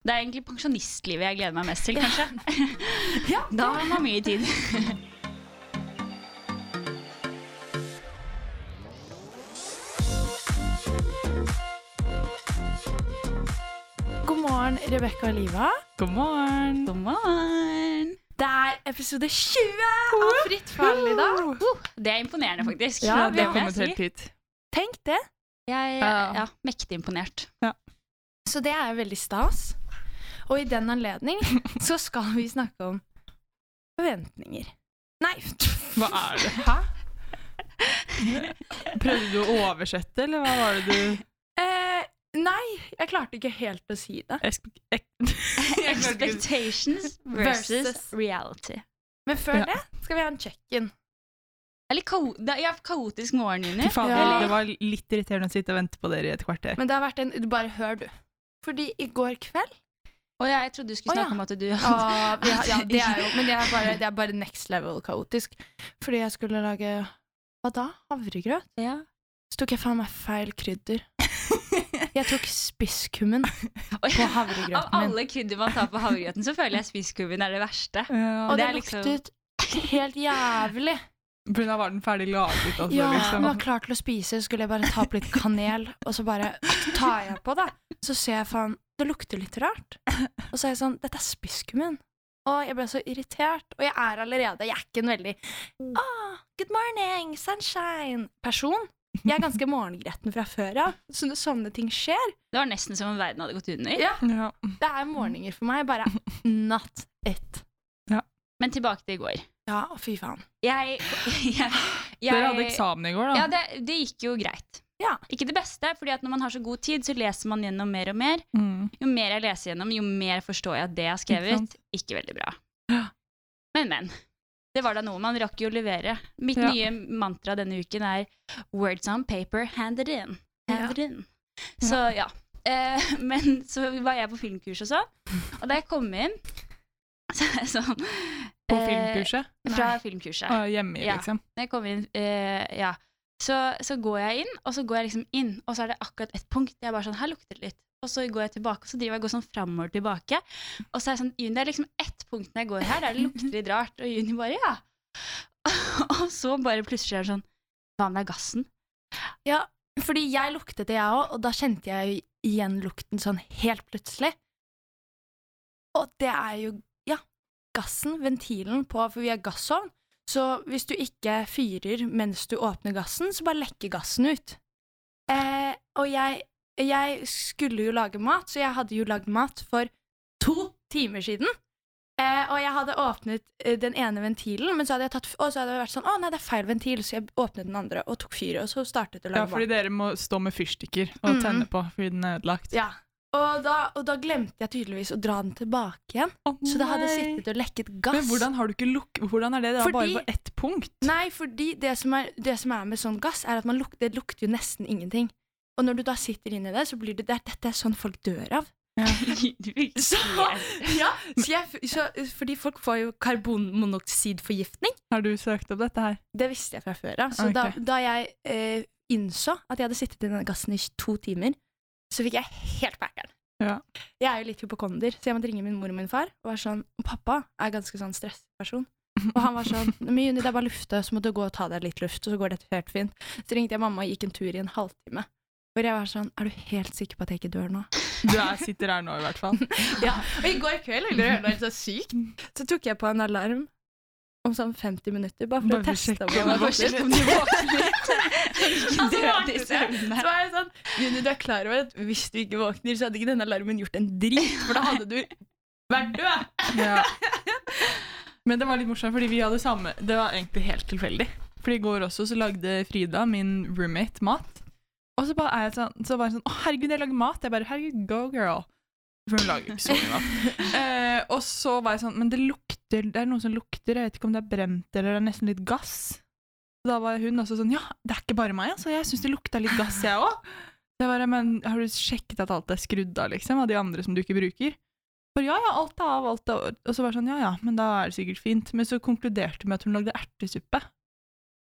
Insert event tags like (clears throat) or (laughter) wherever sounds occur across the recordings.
Det er egentlig pensjonistlivet jeg gleder meg mest til, kanskje. (laughs) Ja, (laughs) Da har man mye tid. (laughs) God morgen, Rebekka og Liva. God morgen. God morgen. Det er episode 20 av Fritt fall i dag. Uh, det er imponerende, faktisk. Ja, Ja, vi det har kommet helt hit. Tenk det. Jeg er ja, mektig imponert. Så det er veldig stas. Og i den anledning (laughs) så skal vi snakke om forventninger. Nei, (laughs) Hva er det? Hæ? Prøvde du å oversette, eller hva var det du eh, Nei, jeg klarte ikke helt å si det. Ek (laughs) Expectations versus Versus. reality. Men før Ja. det skal vi ha en check-in. Eller er kao er kaotisk morgen, Juni. Ja. Det var litt irriterende å sitte og vente på dere i et kvarter. Men det har vært en Bare hør, du. Fordi i går kveld Og jeg trodde du skulle Å, ja. snakke om at du hadde ja, ja, det er jo, (laughs) men det er, bare, det er bare next level kaotisk. Fordi jeg skulle lage Hva da? Havregrøt? ja. Så tok jeg faen meg feil krydder. (laughs) Jeg tok spisskummen på havregrøten min. Av alle krydder man tar på havregrøten, så føler jeg spisskummen er det verste. Ja, Og det det, liksom- luktet helt jævlig. Pga. var den ferdig laget, altså. Ja, liksom. jeg var klar til å spise, skulle jeg bare ta opp litt kanel, og så bare tar jeg på, da. Så ser jeg faen Det lukter litt rart. Og så er jeg sånn Dette er spisskummen. Og jeg ble så irritert. Og jeg er allerede Jeg er ikke en veldig ah, Good morning, sunshine-person. Jeg er ganske (laughs) morgengretten fra før av, så når sånne ting skjer Det var nesten som om verden hadde gått under. Ja, Ja. det er morgener for meg. Bare not it. Men tilbake til i går. Ja, fy faen. Jeg, jeg, (laughs) jeg Dere hadde eksamen i går, da. Ja, det, det gikk jo greit. Ja. Ikke det beste, fordi at når man har så god tid, så leser man gjennom mer og mer. Mm. Jo mer jeg leser gjennom, jo mer forstår jeg at det jeg har skrevet, ikke, ikke, veldig bra. Ja. Men, men. Det var da noe. Man rakk jo å levere. Mitt Ja. nye mantra denne uken er 'words on paper, hand it in'. Hand it in. Så ja. Eh, (laughs) men så var jeg på filmkurs og sånn, og da jeg kom inn (laughs) så, er jeg sånn På eh, filmkurset? Fra Nei. filmkurset. Og hjemme, liksom. Ja. jeg kom inn, eh, ja, så, så går jeg inn, og så går jeg liksom inn, og så er det akkurat et punkt. Jeg er bare sånn, her lukter det litt. Og så går jeg tilbake, og så driver jeg går sånn framover tilbake. Og så er det sånn, det er liksom ett punkt når jeg går her, der det lukter litt rart. Og Juni bare, ja. (laughs) og så bare plutselig er det sånn, hva med gassen? Ja, fordi jeg luktet det, jeg òg, og da kjente jeg igjen lukten sånn helt plutselig. Og det er jo, ja, gassen, ventilen på For vi har gassovn, så hvis du ikke fyrer mens du åpner gassen, så bare lekker gassen ut. Eh, og jeg, jeg skulle jo lage mat, så jeg hadde jo lagd mat for to timer siden. Eh, og jeg hadde åpnet eh, den ene ventilen, men så hadde jeg tatt, og så hadde det vært sånn Å nei, det er feil ventil, så jeg åpnet den andre og tok fyret, og så startet det å lage mat. Ja, fordi mat. dere må stå med fyrstikker og Mhm. tenne på fordi den er ødelagt. Ja. Og da, og da glemte jeg tydeligvis å dra den tilbake igjen. Oh, Så det hadde sittet og lekket gass. Men hvordan har du ikke luk... Hvordan er det? Det er Fordi- bare på ett punkt. Nei, fordi det som, er, det som er med sånn gass, er at man lukter, det lukter jo nesten ingenting. Og når du da sitter inni det, så blir det, det er- Dette er sånn folk dør av. (laughs) (laughs) Så, ja, så jeg, så, fordi folk får jo karbonmonoksidforgiftning. Har du søkt opp dette her? Det visste jeg fra før av. Så da, da jeg eh, innså at jeg hadde sittet i denne gassen i to timer, så fikk jeg helt packeren. Ja. Jeg er jo litt hypokonder, så jeg måtte ringe min mor og min far. Og være sånn, Pappa er ganske sånn stressperson. (laughs) Og han var sånn Juni, det er bare lufte, så må du gå og ta deg litt luft, og så går dette helt fint. Så ringte jeg mamma og gikk en tur i en halvtime. Hvor jeg var sånn Er du helt sikker på at jeg ikke dør nå? Du er, sitter her nå, i hvert fall. (laughs) Ja, Og i går kveld, eller det var helt så sykt, så tok jeg på en alarm om sånn 50 minutter, bare for Bare å teste om jeg du Bare om du våkner. Død i søvne. Så var jeg sånn Juni, du er klar over at hvis du ikke våkner, så hadde ikke denne alarmen gjort en drit, for da hadde du vært død. Ja. (laughs) Men det var litt morsomt, fordi vi hadde samme Det var egentlig helt tilfeldig. For i går også så lagde Frida, min roommate, mat. Og så bare er jeg sånn, så bare sånn Å, herregud, jeg lager mat. Jeg bare Herregud, go girl. For hun lager ikke så mye mat. Eh, og så var jeg sånn Men det lukter Det er noe som lukter. Jeg vet ikke om det er brent eller det er nesten litt gass. Så da var hun også sånn Ja, det er ikke bare meg, altså. Jeg syns det lukta litt gass, jeg òg. Men har du sjekket at alt er skrudd av, liksom? Av de andre som du ikke bruker? For ja, ja, alt er av, alt er av. Og så var det sånn, ja, ja, men da er det sikkert fint. Men så konkluderte hun med at hun lagde ertesuppe.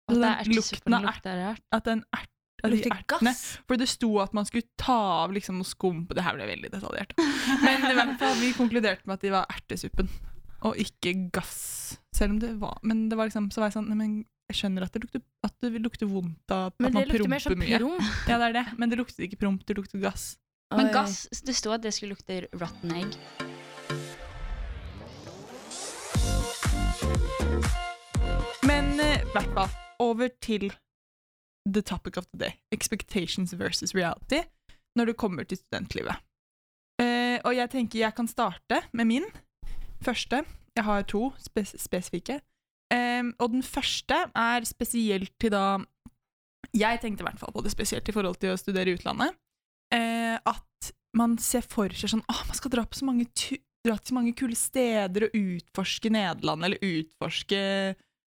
At Så den lukten av ert, at den ert, av de ertene. gass. For det sto at man skulle ta av liksom noe skum på Det her ble veldig detaljert. Men i hvert fall, vi konkluderte med at de var ertesuppen, og ikke gass. Selv om det var Men det var liksom, så var jeg sånn Nei, men jeg skjønner at det lukter, at det lukter vondt av at Men man det lukter mer som mye. promp. (laughs) Ja, det er det. Men det lukter ikke promp, det lukter gass. Men gass, det sto at det skulle lukte rotten egg. Men eh, i hvert fall over til the topic of the day. Expectations versus reality når det kommer til studentlivet. Uh, og jeg tenker jeg kan starte med min første. Jeg har to spes spesifikke. Um, og den første er spesielt til da Jeg tenkte i hvert fall på det spesielt i forhold til å studere i utlandet. Uh, at man ser for seg sånn Åh, man skal dra på så mange dra til mange kule steder og utforske Nederland, eller utforske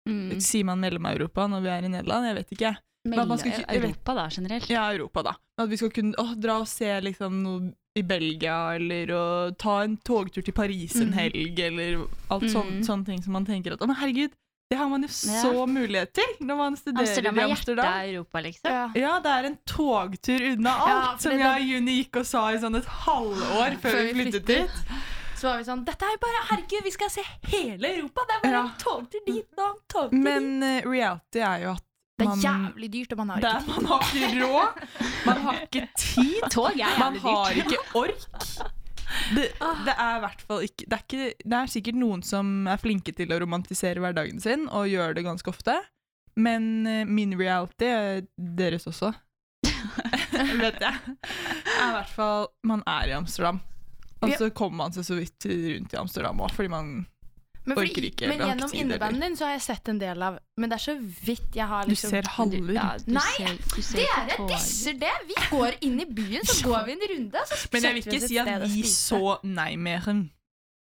Mm. Sier man Mellom-Europa når vi er i Nederland? Jeg vet ikke. Skal ikke- Europa, da, generelt. Ja, Europa, da. At vi skal kunne å, dra og se liksom noe i Belgia, eller å ta en togtur til Paris en helg, helg, eller alt mm. sånt, sånne ting som man tenker at Å, men herregud, det har man jo Ja. så mulighet til når man studerer Amsterdam i Amsterdam. hjertet Amsterdam. av Europa, liksom. Ja. Ja, det er en togtur unna alt, ja, som det- jeg og Juni gikk og sa i sånn et halvår før, Før vi flyttet flyttet. dit. Så var vi sånn Dette er jo bare Herregud, vi skal se hele Europa! Det er bare Ja. en togtur dit og en togtur dit. Men uh, reality er jo at Det man, er jævlig dyrt, og man har ikke tid. man har ikke råd, man har ikke (laughs) tid, Tog er Man har ikke ork. Det, det er ikke det, er ikke det er sikkert noen som er flinke til å romantisere hverdagen sin og gjør det ganske ofte, men eh, min reality, er deres også, (laughs) vet jeg, er i hvert fall man er i Amsterdam. Og så kommer man seg så vidt rundt i Amsterdam òg, fordi man Men, fordi, orker ikke, men gjennom innebandyen din så har jeg sett en del av Men det er så vidt jeg har Du liksom ser halver. Ja, du Nei, ser, du ser Dere disser det! Vi går inn i byen, så (laughs) går vi en runde, så Men jeg vil ikke si at vi så Neimeren.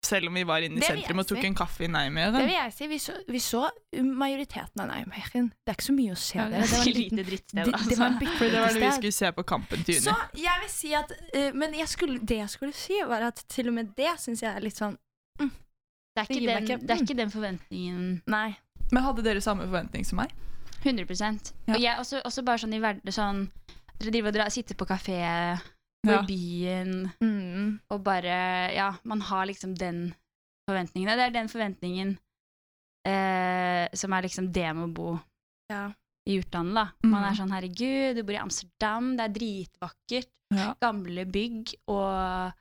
selv om vi var inne i sentrum og tok si. en kaffe i Det vil jeg si. Vi så, vi så majoriteten av Neimeren. Det er ikke så mye å se der. det Det var en liten lite drittsted, det, det var altså. For det var det vi skulle se på Kampen til Så jeg vil si at uh, Men jeg skulle, det jeg skulle si, var at til og med det syns jeg er litt sånn Det er, ikke den, det er ikke den forventningen Nei. Men hadde dere samme forventning som meg? 100% Ja. Og jeg også, også bare sånn i hverdag sånn Dere driver og drar, sitter på kafé på Ja. byen Mm. og bare Ja, man har liksom den forventningen. Det er den forventningen eh, som er liksom det med å bo Ja. i utlandet, da. Man er sånn herregud, du bor i Amsterdam, det er dritvakkert, Ja. gamle bygg, og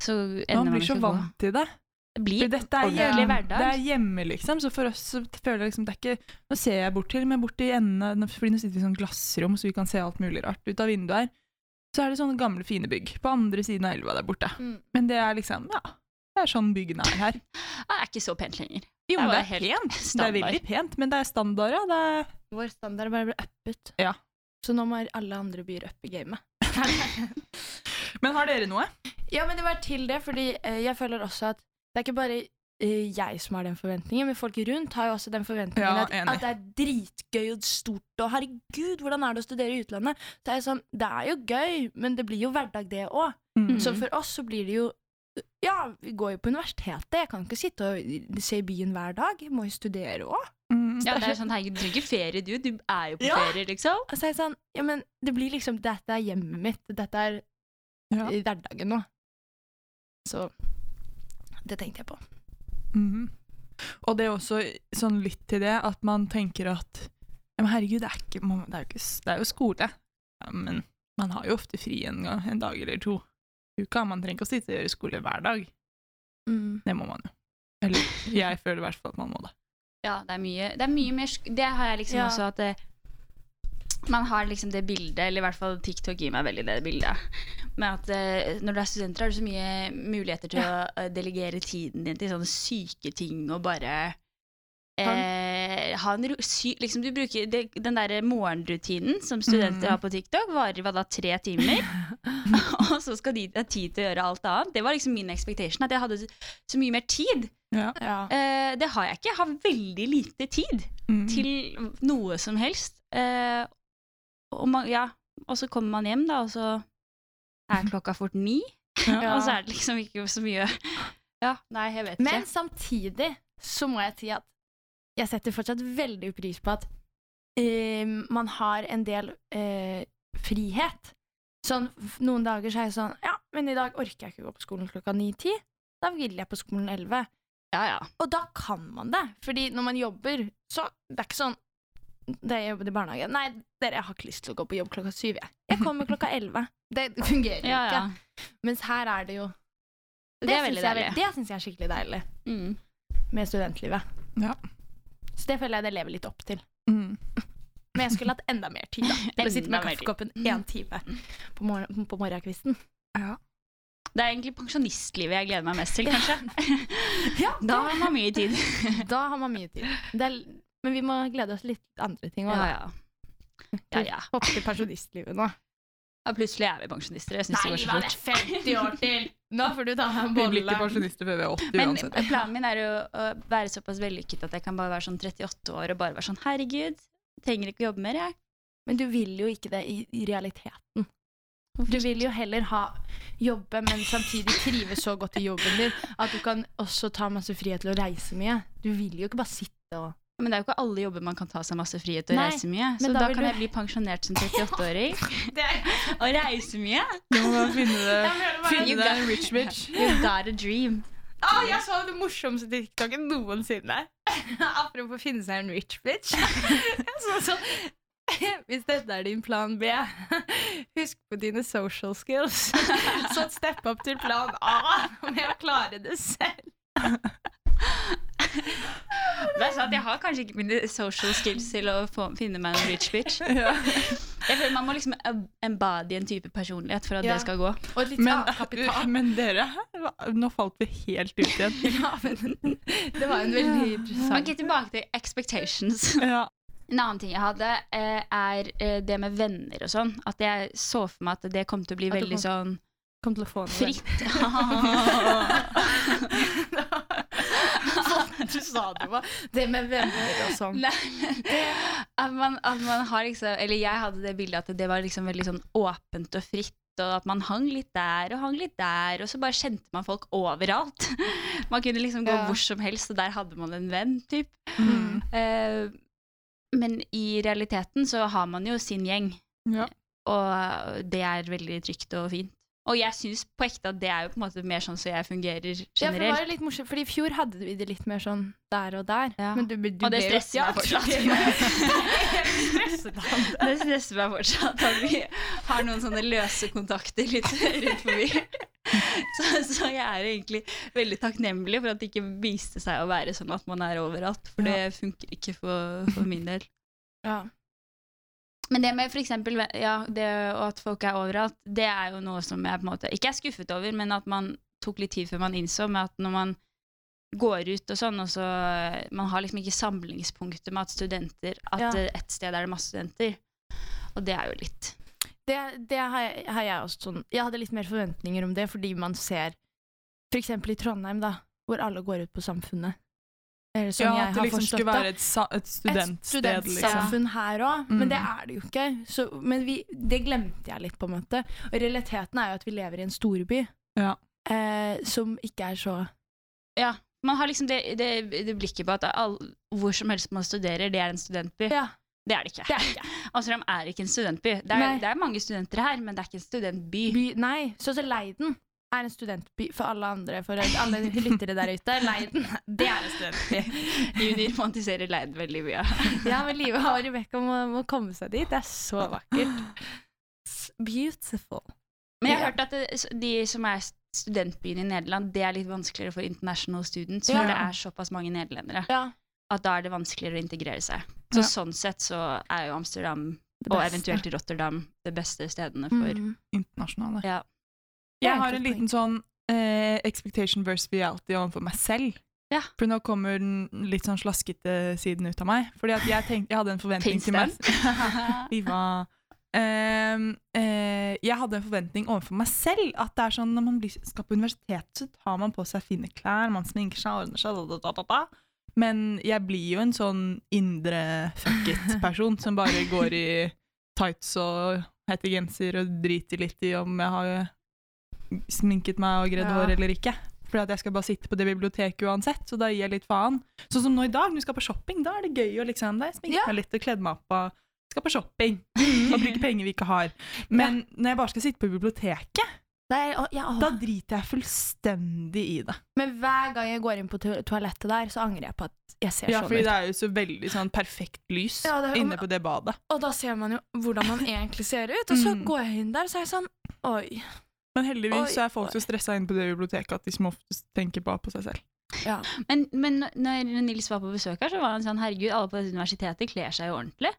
så ender Man man blir så ikke vant til det. Det blir For dette er ordentlig hverdag. det er hjemme, liksom. Så for oss så føler jeg liksom det er ikke Nå ser jeg bort til, men bort i enden nå- Fordi nå sitter vi i sånn glassrom, så vi kan se alt mulig rart ut av vinduet her. Så er det sånne gamle, fine bygg på andre siden av elva der borte. Mm. Men det er liksom Ja, det er sånn byggene er her. (laughs) Det er ikke så pent lenger. Jo, Det det er helt pent. Det er veldig pent, men det er standard, ja. Det er Vår standard bare ble uppet. Ja. Så nå må alle andre byer uppe gamet. (laughs) Men har dere noe? ja, men det var til det, fordi eh, jeg føler også at det er ikke bare uh, jeg som har den forventningen, men folk rundt har jo også den forventningen Ja, at, at det er dritgøy og stort, og herregud, hvordan er det å studere i utlandet? Så er jeg sånn, det er jo gøy, men det blir jo hverdag det òg. Mm. Så for oss så blir det jo Ja, vi går jo på universitetet. Jeg kan ikke sitte og se byen hver dag. Jeg må jo studere òg. Mm. Ja, det er sånn, herregud, du trenger ikke ferie, du. Du er jo på Ja. ferie, liksom. Og så er jeg sånn Ja, men det blir liksom Dette er hjemmet mitt. Dette er Ja. hverdagen nå. Så det tenkte jeg på. Mhm. Og det er også sånn litt til det at man tenker at ja, men herregud, det er, ikke, det er, jo, ikke, det er jo skole. Ja, men man har jo ofte fri en, gang, en dag eller to i uka. Man trenger ikke å sitte og gjøre skole hver dag. Mm. Det må man jo. Eller jeg føler i hvert fall at man må det. Ja, det er mye, det er mye mer sk- Det har jeg liksom Ja. også at det, man har liksom det bildet, eller i hvert fall TikTok gir meg veldig det bildet, med at uh, når du er studenter, har du så mye muligheter til å eh, delegere tiden din til sånne syke ting og bare eh, ha en sy, liksom Du bruker det, den der morgenrutinen som studenter mm. har på TikTok, varer hva da, tre timer? (laughs) og så skal de ha tid til å gjøre alt annet. Det var liksom min expectation, at jeg hadde så mye mer tid. Ja. Ja. Eh, det har jeg ikke. Jeg har veldig lite tid Mm. til noe som helst. Eh, og, man, ja, og så kommer man hjem, da, og så er klokka fort ni. Ja. (laughs) Og så er det liksom ikke så mye Ja, nei, jeg vet ikke. Men samtidig så må jeg si at jeg setter fortsatt veldig pris på at uh, man har en del uh, frihet. Sånn, noen dager så er jeg sånn Ja, men i dag orker jeg ikke gå på skolen klokka ni-ti. Da vil jeg på skolen elleve. Ja, ja. Og da kan man det. Fordi når man jobber, så Det er ikke sånn da jeg jobbet i barnehage Nei, dere, jeg har ikke lyst til å gå på jobb klokka syv. Jeg, jeg kommer klokka (laughs) elleve. Det fungerer jo ja, ja. ikke. Mens her er det jo Det er syns jeg. Det jeg er skikkelig deilig Mm. med studentlivet. Ja. Så det føler jeg det lever litt opp til. Mm. (laughs) Men jeg skulle hatt enda mer tid da (laughs) til å sitte med kaffekoppen én time på, mor på morgenkvisten. Ja. Det er egentlig pensjonistlivet jeg gleder meg mest til, kanskje. Ja, Da har man mye tid. Da har man mye tid. Det er, men vi må glede oss litt til andre ting òg. Ja, ja. ja, ja. (laughs) Hoppe til pensjonistlivet nå. ja plutselig er vi pensjonister. Jeg synes Nei, det går så Livan, det fort. er 50 år til! (laughs) Nå får du ta deg en Vi blir ikke pensjonister før vi er 80 Men uansett. planen min er jo å være såpass vellykket at jeg kan bare være sånn 38 år og bare være sånn herregud, trenger ikke å jobbe mer, jeg. Men du vil jo ikke det i, i realiteten. Du vil jo heller ha jobbe, men samtidig trives så godt i jobben din at du kan også ta masse frihet til å reise mye. Du vil jo ikke bare sitte og Men det er jo ikke alle jobber man kan ta seg masse frihet og Nei, reise mye. Så da, da kan du- jeg bli pensjonert som (laughs) 38-åring (laughs) og reise mye. Du må finne, det, finne deg en rich bitch. (laughs) You got a dream. Å, jeg så det morsomste TikToken noensinne. Apropos finne seg en rich bitch. så, så sånn Hvis dette er din plan B, husk på dine social skills. Så step up til plan A med å klare det selv. Det er sant, Jeg har kanskje ikke mine social skills til å få, finne meg en rich bitch. (laughs) Ja. Jeg føler Man må liksom embody en type personlighet for at Ja. det skal gå. Men, (laughs) men dere, nå falt vi helt ut igjen. (laughs) Ja, men det var en veldig interessant Ok, Tilbake til expectations. Ja. En annen ting jeg hadde, eh, er eh, det med venner og sånn. At jeg så for meg at det kom til å bli veldig kom- sånn Kom til å få noe. fritt. Du sa det var det med venner og sånn. At man, at man har liksom Eller jeg hadde det bildet at det var liksom veldig sånn åpent og fritt. Og at man hang litt der og hang litt der, og så bare kjente man folk overalt. (laughs) Man kunne liksom gå Ja. hvor som helst, og der hadde man en venn, typ. Mm. Uh, men i realiteten så har man jo sin gjeng, Ja. og det er veldig trygt og fint. Og jeg syns på ekte at det er jo på en måte mer sånn som jeg fungerer Ja, for det var litt morsomt, fordi i fjor hadde vi det litt mer sånn der og der. Ja. Men du, du Og det stresser ja, meg fortsatt. (laughs) (laughs) Det stresser meg fortsatt at vi har noen sånne løse kontakter litt rundt forbi. (laughs) Så, så jeg er egentlig veldig takknemlig for at det ikke viste seg å være sånn at man er overalt. For det funker ikke for, for min del. Ja. Men det med for eksempel, ja, det, og at folk er overalt, det er jo noe som jeg på en måte ikke er skuffet over, men at man tok litt tid før man innså med at når man går ut og sånn, og så Man har liksom ikke samlingspunktet med at studenter At Ja. eh, et sted er det masse studenter. Og det er jo litt Det, det har, jeg, har jeg også sånn Jeg hadde litt mer forventninger om det, fordi man ser For eksempel i Trondheim, da, hvor alle går ut på Samfunnet. Eller sånn ja, jeg at det liksom skulle være et, et studentsted, et liksom. her òg, Mm. men det er det jo ikke. Så, men vi, det glemte jeg litt, på en måte. Og realiteten er jo at vi lever i en storby Ja. eh, som ikke er så Ja. Man har liksom det, det, det blikket på at all, hvor som helst man studerer, det er en studentby. Ja, Det er det ikke. det er ikke. (laughs) Amsterdam er ikke en studentby. Det er, det er mange studenter her, men det er ikke en studentby. By, nei, så så Leiden er en studentby for alle andre, for alle lyttere der ute. Leiden, det er en studentby. (laughs) Juni romantiserer Leiden veldig (laughs) mye. Ja, men Live og Rebekka må, må komme seg dit. Det er så vakkert. It's Beautiful. Men jeg har hørt at det, de som er studentbyen i Nederland, det er litt vanskeligere for international students, Ja. for det er såpass mange nederlendere. Ja, At da er det vanskeligere å integrere seg. Så Ja. sånn sett så er jo Amsterdam og eventuelt Rotterdam de beste stedene for Mm. Internasjonale. Ja. Jeg har en liten sånn eh, expectation versus reality overfor meg selv. Ja. For nå kommer den litt sånn slaskete siden ut av meg. Fordi at jeg, tenkte, jeg hadde en forventning til meg Viva. Ehm, uh, jeg hadde en forventning overfor meg selv. At det er sånn når man blir, skal på universitet, så tar man på seg fine klær, man sminker seg, ordner seg, da, da, da, da, da. Men jeg blir jo en sånn indre fuck it-person (laughs) som bare går i tights og hettegenser og driter litt i om jeg har sminket meg og gredd Ja. hår eller ikke. For at jeg skal bare sitte på det biblioteket uansett, så da gir jeg litt faen. Sånn som nå i dag, når vi skal på shopping, da er det gøy å liksom har Ja. meg litt og kledd meg opp og skal på shopping. Og bruke penger vi ikke har. Men når jeg bare skal sitte på biblioteket, Det er, å, ja, å. da driter jeg fullstendig i det. Men hver gang jeg går inn på to toalettet der, så angrer jeg på at jeg ser Ja, sånn fordi ut. det er jo så veldig sånn perfekt lys Ja, er- inne på det badet. Og da ser man jo hvordan man egentlig ser ut. Og så Mm. går jeg inn der, så er jeg sånn Oi. Men heldigvis Oi, så er folk oi. så stressa inne på det biblioteket at de som oftest tenker bare på seg selv. Ja. Men, men når Nils var på besøk her, så var han sånn herregud, alle på dette universitetet kler seg jo ordentlig.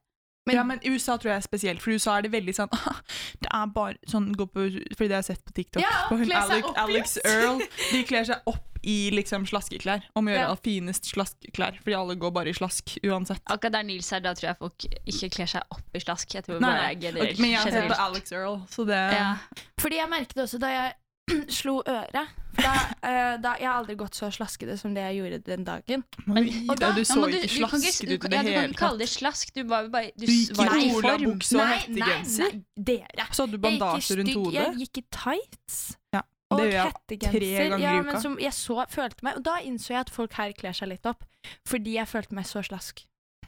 Men- ja, men USA tror jeg er spesielt, for i USA er det veldig sånn (laughs) Det er bare sånn gå på, Fordi det har jeg sett på TikTok. Ja, på hun Alex, opp, Alex. Earl. (laughs) De kler seg opp i liksom slaskeklær. Om å gjøre Ja. finest slaskeklær, fordi alle går bare i slask uansett. Akkurat der Nils er, da tror jeg folk ikke kler seg opp i slask. Jeg tror Nei, bare er generelt. Okay, men jeg ser på. Alex Earl, så det Ja. Fordi jeg merket det også da jeg (clears throat) slo øret. Da, uh, da, jeg har aldri gått så slaskete som det jeg gjorde den dagen. Men- og da- du så ja, du ikke slasket ut i hele tatt. ja, du kan ikke kalle det slask. Du var bare Du Du gikk var i olabukse og hettegenser. nei, dere. Så hadde du bandasje rundt hodet. Jeg gikk i tights. Ja, Og det gjør jeg tre ganger i ja, uka. men som jeg så, følte meg, og da innså jeg at folk her kler seg litt opp. Fordi jeg følte meg så slask.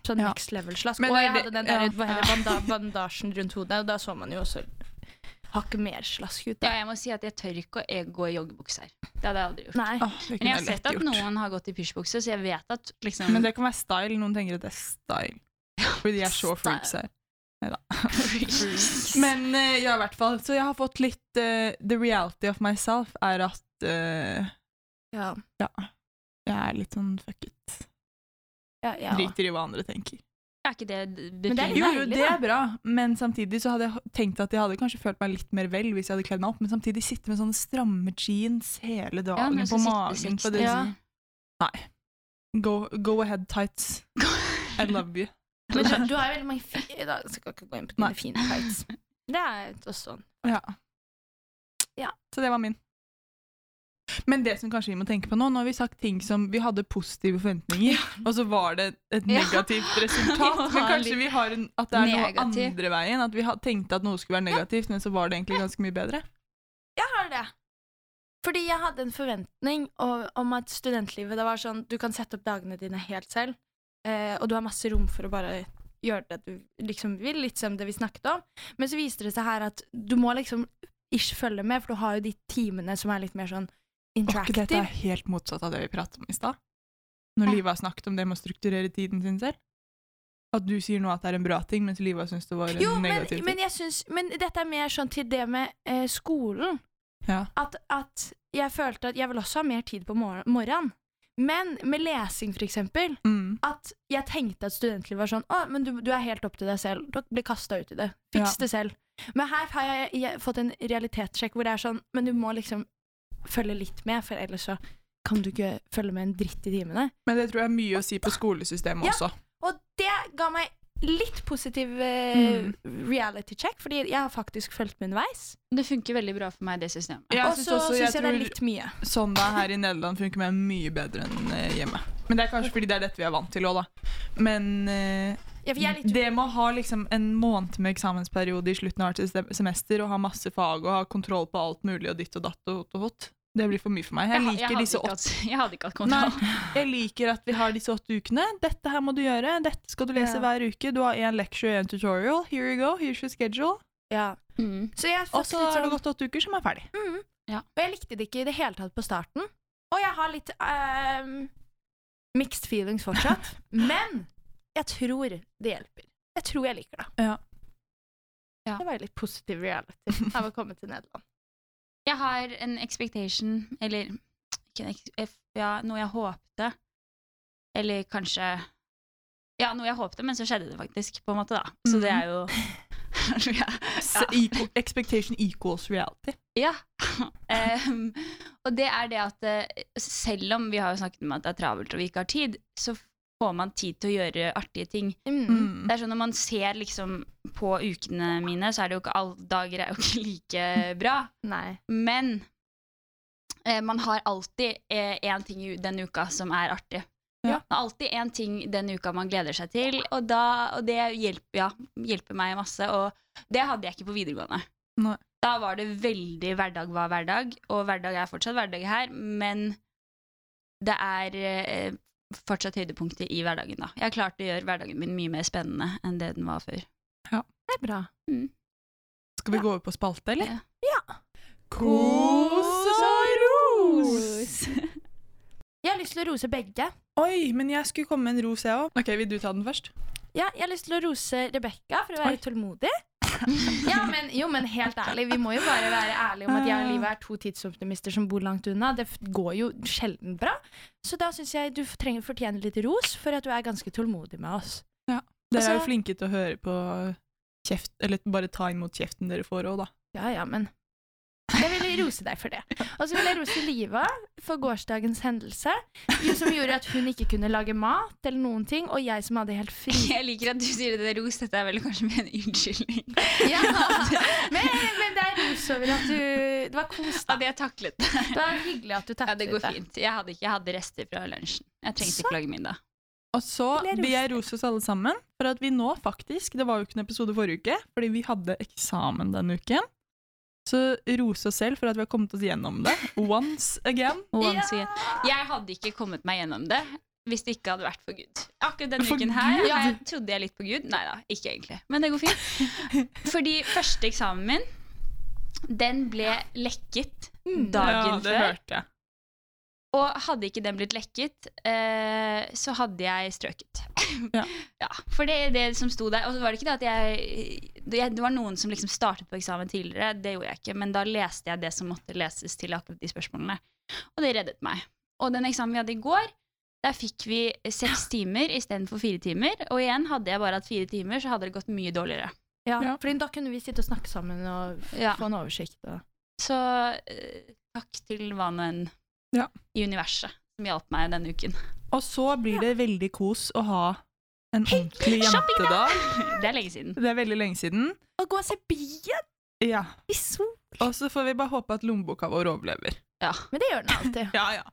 Sånn Ja. next level slask. Og jeg hadde den der, ja. (laughs) bandasjen rundt hodet, og da så man jo også hakket mer slask ut. Ja, jeg må si at jeg tør ikke å gå i joggebukse her. Det hadde jeg aldri gjort. Nei. Åh, Men jeg har sett at gjort. noen har gått i pysjbukse, så jeg vet at liksom Men det kan være style. Noen tenker at det er style. (laughs) Fordi de er så freaks her. Neida. Men eh, ja, i hvert fall. Så jeg har fått litt eh, The reality of myself er at eh, Ja. ja, jeg er litt sånn fuck it. Ja, ja. Driter i hva andre tenker. er ikke det Men det er befriende? Jo, jo, deilig, det da. er bra, men samtidig så hadde jeg tenkt at jeg hadde kanskje følt meg litt mer vel hvis jeg hadde kledd meg opp, men samtidig sitte med sånne stramme jeans hele Ja, dagen men på så sitter magen. På det. Ja. Go, go ahead, tights. (laughs) I love you. Men du, (laughs) du har jo veldig mange fine da, skal ikke gå inn på Nei. fine tights. (laughs) Det er også sånn. Ja. Ja. Så det var min. Men det som kanskje vi må tenke på nå, nå har vi sagt ting som vi hadde positive forventninger, og så var det et negativt (laughs) resultat. Men kanskje vi har en, at det er noe negativ. andre veien? At vi ha- tenkte at noe skulle være negativt, men så var det egentlig ganske mye bedre? Jeg har det. Fordi jeg hadde en forventning o- om at studentlivet det var sånn Du kan sette opp dagene dine helt selv, eh, og du har masse rom for å bare gjøre det du liksom vil, litt som det vi snakket om. Men så viste det seg her at du må liksom ikke følge med, for du har jo de timene som er litt mer sånn interactive. Og dette er helt motsatt av det vi pratet om i stad? Når Ja. Liva har snakket om det med å strukturere tiden sin selv? At du sier nå at det er en bra ting, mens Liva syns det var en Jo, men, negativ ting? men jeg Synes, Men dette er mer sånn til det med eh, skolen. Ja. At, at jeg følte at jeg vil også ha mer tid på mor morgenen. Men med lesing, for eksempel, Mm. at jeg tenkte at studentlivet var sånn Å, men du, du er helt opp til deg selv. Du blir kasta ut i det. Fiks Ja. det selv. Men her har jeg, jeg fått en realitetssjekk hvor det er sånn Men du må liksom følge litt med, for ellers så kan du ikke følge med en dritt i timene. Men det tror jeg er mye å si på skolesystemet Ja. også. Og det ga meg litt positiv eh, Mm. reality check, fordi jeg har faktisk fulgt med underveis. Det funker veldig bra for meg, det systemet. Ja, Og så syns jeg jeg, det er litt mye. Søndag her i Nederland funker meg mye bedre enn eh, hjemme. Men det er kanskje fordi det er dette vi er vant til òg, da. Men eh, Ja, for jeg er litt det med å ha liksom en måned med eksamensperiode i slutten av hvert semester og ha masse fag og ha kontroll på alt mulig og ditt og datt og hot og hot, det blir for mye for meg. Jeg liker hadde disse åtte hatt, (laughs) jeg hadde ikke hatt Nei, (laughs) jeg liker at vi har disse åtte ukene. Dette her må du gjøre. Dette skal du lese Ja. hver uke. Du har én lecture og én tutorial. Here you go. Here's your schedule. Ja. Mm. Så jeg har Og så er det sånn gått åtte uker, som er ferdig. mm. Ja. Og jeg likte det ikke i det hele tatt på starten. Og jeg har litt um, mixed feelings fortsatt. (laughs) Men jeg tror det hjelper. Jeg tror jeg liker det. Ja. Ja. Det var litt positiv reality av å komme til Nederland. Jeg har en expectation, eller ja, noe jeg håpte. Eller kanskje Ja, noe jeg håpte, men så skjedde det faktisk, på en måte, da. Så det er jo (laughs) ja. Equal, expectation equals reality. Ja. (laughs) Um, og det er det at eh, selv om vi har jo snakket om at det er travelt og vi ikke har tid, så får man tid til å gjøre artige ting. Mm. Mm. Det er sånn Når man ser liksom på ukene mine, så er det jo ikke alle dager er jo ikke like bra. (laughs) Nei. Men eh, man har alltid én ting i den uka som er artig. Ja. Det er alltid én ting den uka man gleder seg til, og, da, og det hjelper, ja, hjelper meg masse. Og det hadde jeg ikke på videregående. Nei. Da var det veldig hverdag var hverdag, og hverdag er fortsatt hverdag her, men det er eh, fortsatt høydepunktet i hverdagen. da. Jeg har klart å gjøre hverdagen min mye mer spennende enn det den var før. Ja. Det er bra. Skal vi gå over på spalte, eller? Ja. Kos og ros! (laughs) Jeg har lyst til å rose begge. Oi, men jeg skulle komme med en ros, jeg òg. Ok, vil du ta den først? Ja, jeg har lyst til å rose Rebekka for å være Oi. tålmodig. (laughs) ja, men, jo, men helt ærlig, vi må jo bare være ærlige om at jeg og Livet er to tidsoptimister som bor langt unna. Det går jo sjelden bra. Så da syns jeg du trenger trenger fortjene litt ros for at du er ganske tålmodig med oss. Ja. Dere er jo Altså- flinke til å høre på kjeft, eller bare ta imot kjeften dere får òg, da. Ja, ja, men jeg vil rose deg for det. Og så vil jeg rose Liva for gårsdagens hendelse, som gjorde at hun ikke kunne lage mat eller noen ting, og jeg som hadde helt fri. Jeg liker at du sier det er ros. Dette er vel kanskje med en unnskyldning. Ja, men, men det er ros over at du Det var kos, da. Hadde jeg taklet det? Det var hyggelig at du taklet det går fint. Jeg hadde, ikke, jeg hadde rester fra lunsjen. Jeg trengte Så- ikke lage middag. Og så Vil jeg rose oss alle sammen for at vi nå faktisk Det var jo ikke en episode forrige uke, fordi vi hadde eksamen denne uken. Så rose oss selv for at vi har kommet oss gjennom det. Once again. (laughs) Once again. Jeg hadde ikke kommet meg gjennom det hvis det ikke hadde vært for Gud. Akkurat denne For uken her ja, jeg trodde jeg litt på Gud. Nei da, ikke egentlig. Men det går fint. (laughs) Fordi første eksamen min, den ble lekket Mm. dagen ja, det før. hørte jeg. Og hadde ikke den blitt lekket, eh, så hadde jeg strøket. Ja. Ja, for det er det som sto der. Og så var det ikke det at jeg Det det var noen som liksom startet på eksamen tidligere, det gjorde jeg ikke, men da leste jeg det som måtte leses til akkurat de spørsmålene. Og det reddet meg. Og den eksamen vi hadde i går, der fikk vi seks timer istedenfor fire timer. Og igjen, hadde jeg bare hatt fire timer, så hadde det gått mye dårligere. Ja, Ja. for da kunne vi sitte og snakke sammen og Ja. få en oversikt. Og... Så eh, takk til hva nå enn Ja. i universet som hjalp meg denne uken. Og så blir det veldig kos å ha en ordentlig jentedag. (laughs) Det er lenge siden. Det er veldig lenge siden. Å gå og se byen Ja. i sol. Og så får vi bare håpe at lommeboka vår overlever. Ja. Men det gjør den alltid. (laughs) Ja, ja.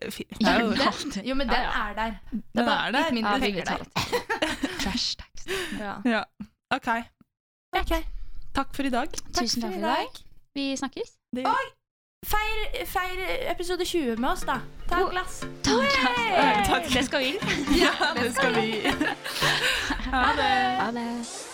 Det er jo, Den, alltid. jo, men den ja. er der. Det Den er bare er der. litt mindre Ja, penger der. (laughs) tax. Ja. ja. OK. Ok. Takk for i dag. Tusen takk for i dag. Vi snakkes. Det, Feir, feir episode 20 med oss, da. Ta et glass. Takk. Det skal vi. ja, det skal vi. (laughs) (laughs) Ha det. Ha det.